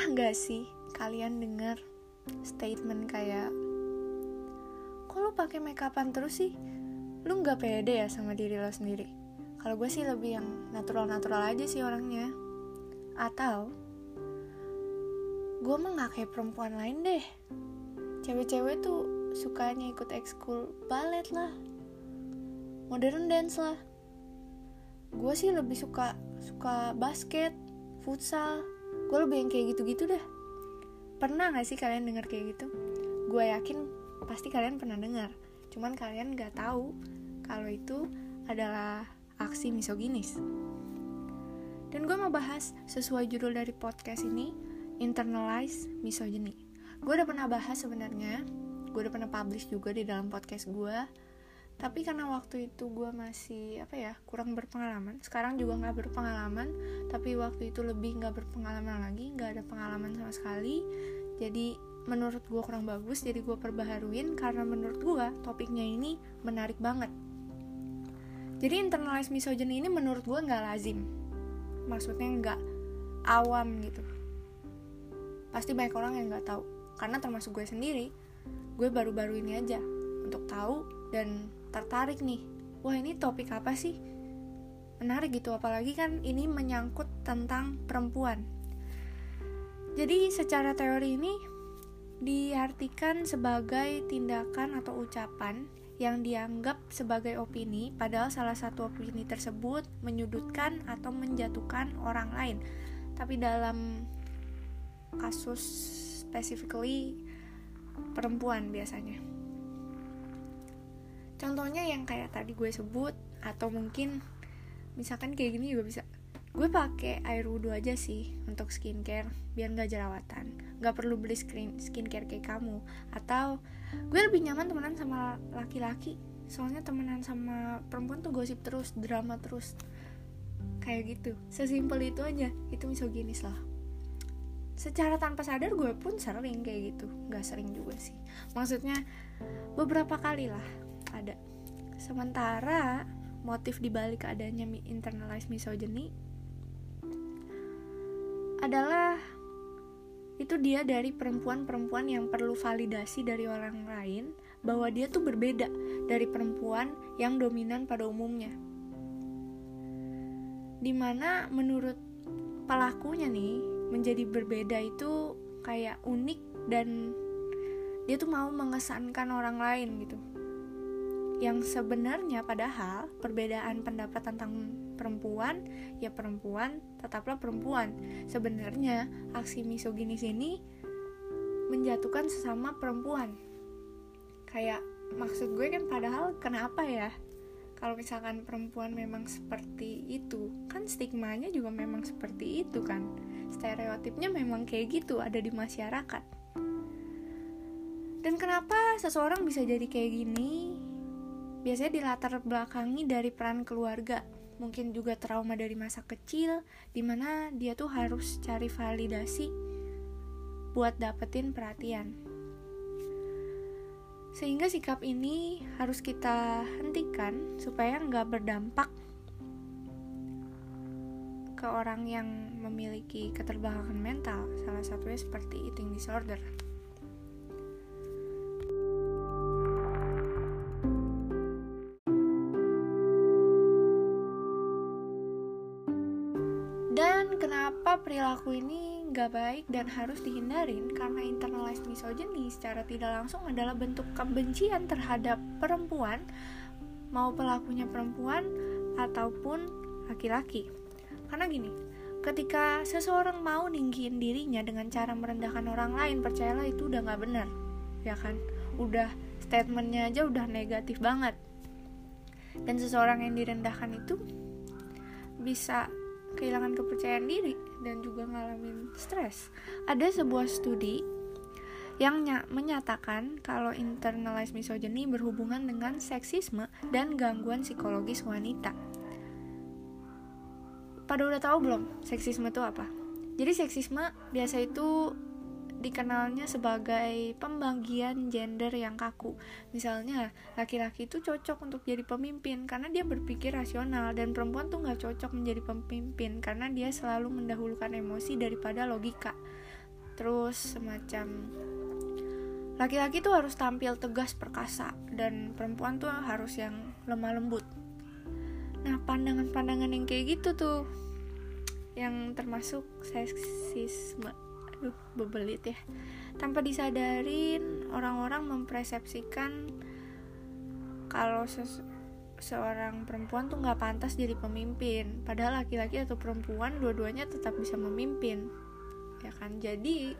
Pernah gak sih kalian dengar statement kayak Kok lu pakai makeupan terus sih? Lu gak pede ya sama diri lo sendiri? Kalau gue sih lebih yang natural-natural aja sih orangnya Atau Gue mah gak kayak perempuan lain deh Cewek-cewek tuh sukanya ikut ekskul ballet lah Modern dance lah Gue sih lebih suka suka basket, futsal, gue lebih yang kayak gitu-gitu dah. Pernah gak sih kalian denger kayak gitu? Gue yakin pasti kalian pernah dengar cuman kalian gak tahu kalau itu adalah aksi misoginis. Dan gue mau bahas sesuai judul dari podcast ini internalize misogyny. Gue udah pernah bahas sebenarnya. Gue udah pernah publish juga di dalam podcast gue tapi karena waktu itu gue masih apa ya kurang berpengalaman sekarang juga nggak berpengalaman tapi waktu itu lebih nggak berpengalaman lagi nggak ada pengalaman sama sekali. Jadi menurut gue kurang bagus jadi gue perbaharuin karena menurut gue topiknya ini menarik banget. Jadi internalize misogyny ini menurut gue nggak lazim. Maksudnya nggak awam gitu. Pasti banyak orang yang nggak tahu. Karena termasuk gue sendiri gue baru-baru ini aja untuk tahu dan tertarik nih wah ini topik apa sih? Menarik gitu apalagi kan ini menyangkut tentang perempuan. Jadi secara teori ini diartikan sebagai tindakan atau ucapan yang dianggap sebagai opini padahal salah satu opini tersebut menyudutkan atau menjatuhkan orang lain. Tapi dalam kasus specifically perempuan biasanya contohnya yang kayak tadi gue sebut atau mungkin misalkan kayak gini juga bisa. Gue pakai air wudhu aja sih untuk skincare biar nggak jerawatan. Nggak perlu beli skin skincare kayak kamu. Atau gue lebih nyaman temenan sama laki-laki. Soalnya temenan sama perempuan tuh gosip terus drama terus. Kayak gitu. Sesimpel itu aja. Itu misoginis lah. Secara tanpa sadar gue pun sering kayak gitu. Nggak sering juga sih. Maksudnya beberapa kali lah ada sementara motif dibalik adanya internalized misogyny adalah itu dia dari perempuan-perempuan yang perlu validasi dari orang lain bahwa dia tuh berbeda dari perempuan yang dominan pada umumnya. Di mana menurut pelakunya nih menjadi berbeda itu kayak unik dan dia tuh mau mengesankan orang lain gitu yang sebenarnya padahal perbedaan pendapat tentang perempuan ya perempuan tetaplah perempuan. Sebenarnya aksi misoginis ini menjatuhkan sesama perempuan. Kayak maksud gue kan padahal kenapa ya? Kalau misalkan perempuan memang seperti itu kan stigmanya juga memang seperti itu kan? Stereotipnya memang kayak gitu ada di masyarakat. Dan kenapa seseorang bisa jadi kayak gini biasanya dilatar belakangi dari peran keluarga. Mungkin juga trauma dari masa kecil di mana dia tuh harus cari validasi buat dapetin perhatian. Sehingga sikap ini harus kita hentikan supaya nggak berdampak ke orang yang memiliki keterbelakangan mental. Salah satunya seperti eating disorder perilaku ini nggak baik dan harus dihindarin karena internalized misogyny secara tidak langsung adalah bentuk kebencian terhadap perempuan mau pelakunya perempuan ataupun laki-laki. Karena gini ketika seseorang mau ninggiin dirinya dengan cara merendahkan orang lain percayalah itu udah nggak benar ya kan? Udah statementnya aja udah negatif banget. Dan seseorang yang direndahkan itu bisa kehilangan kepercayaan diri dan juga ngalamin stres. Ada sebuah studi yang menyatakan kalau internalized misogyny berhubungan dengan seksisme dan gangguan psikologis wanita. Pada udah tahu belum seksisme itu apa? Jadi seksisme biasa itu dikenalnya sebagai pembagian gender yang kaku. Misalnya, laki-laki itu cocok untuk jadi pemimpin karena dia berpikir rasional dan perempuan tuh nggak cocok menjadi pemimpin karena dia selalu mendahulukan emosi daripada logika. terus semacam laki-laki tuh harus tampil tegas perkasa dan perempuan tuh harus yang lemah lembut nah pandangan-pandangan yang kayak gitu tuh yang termasuk seksisme aduh bebelit ya. Tanpa disadarin orang-orang mempersepsikan kalau seorang perempuan tuh nggak pantas jadi pemimpin. Padahal laki-laki atau perempuan dua-duanya tetap bisa memimpin. Ya kan? Jadi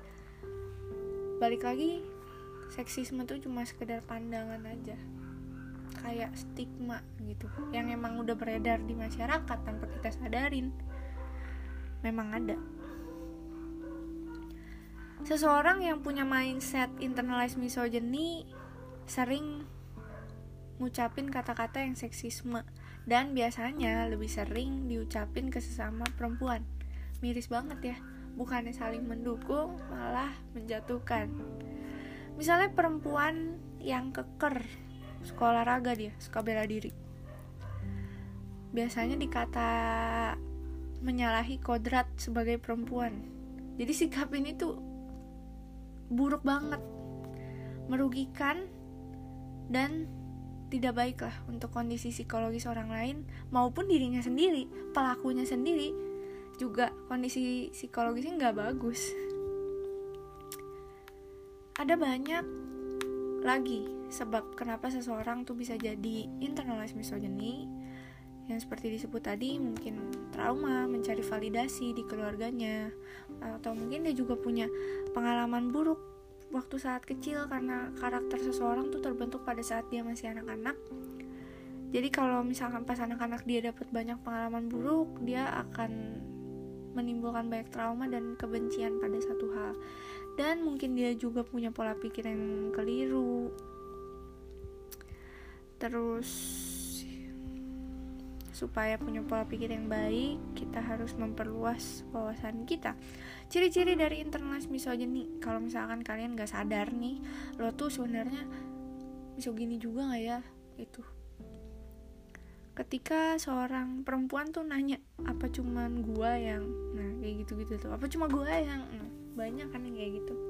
balik lagi seksisme tuh cuma sekedar pandangan aja. Kayak stigma gitu yang emang udah beredar di masyarakat tanpa kita sadarin. Memang ada seseorang yang punya mindset internalized misogyny sering ngucapin kata-kata yang seksisme dan biasanya lebih sering diucapin ke sesama perempuan. Miris banget ya bukannya saling mendukung malah menjatuhkan. Misalnya perempuan yang keker suka olahraga dia suka bela diri. Biasanya dikata menyalahi kodrat sebagai perempuan. Jadi sikap ini tuh buruk banget merugikan dan tidak baik lah untuk kondisi psikologis orang lain maupun dirinya sendiri pelakunya sendiri juga kondisi psikologisnya nggak bagus. Ada banyak lagi sebab kenapa seseorang tuh bisa jadi internalized misogyny yang seperti disebut tadi mungkin trauma mencari validasi di keluarganya. Atau mungkin dia juga punya pengalaman buruk waktu saat kecil karena karakter seseorang tuh terbentuk pada saat dia masih anak-anak. Jadi kalau misalkan pas anak-anak dia dapat banyak pengalaman buruk dia akan menimbulkan banyak trauma dan kebencian pada satu hal. Dan mungkin dia juga punya pola pikir yang keliru. Terus supaya punya pola pikir yang baik kita harus memperluas wawasan kita. Ciri-ciri dari internalis misogyny kalau misalkan kalian gak sadar nih lo tuh sebenarnya misogini juga gak ya? Itu ketika seorang perempuan tuh nanya apa cuman gua yang nah kayak gitu gitu tuh. Apa cuma gua yang nah, banyak kan yang kayak gitu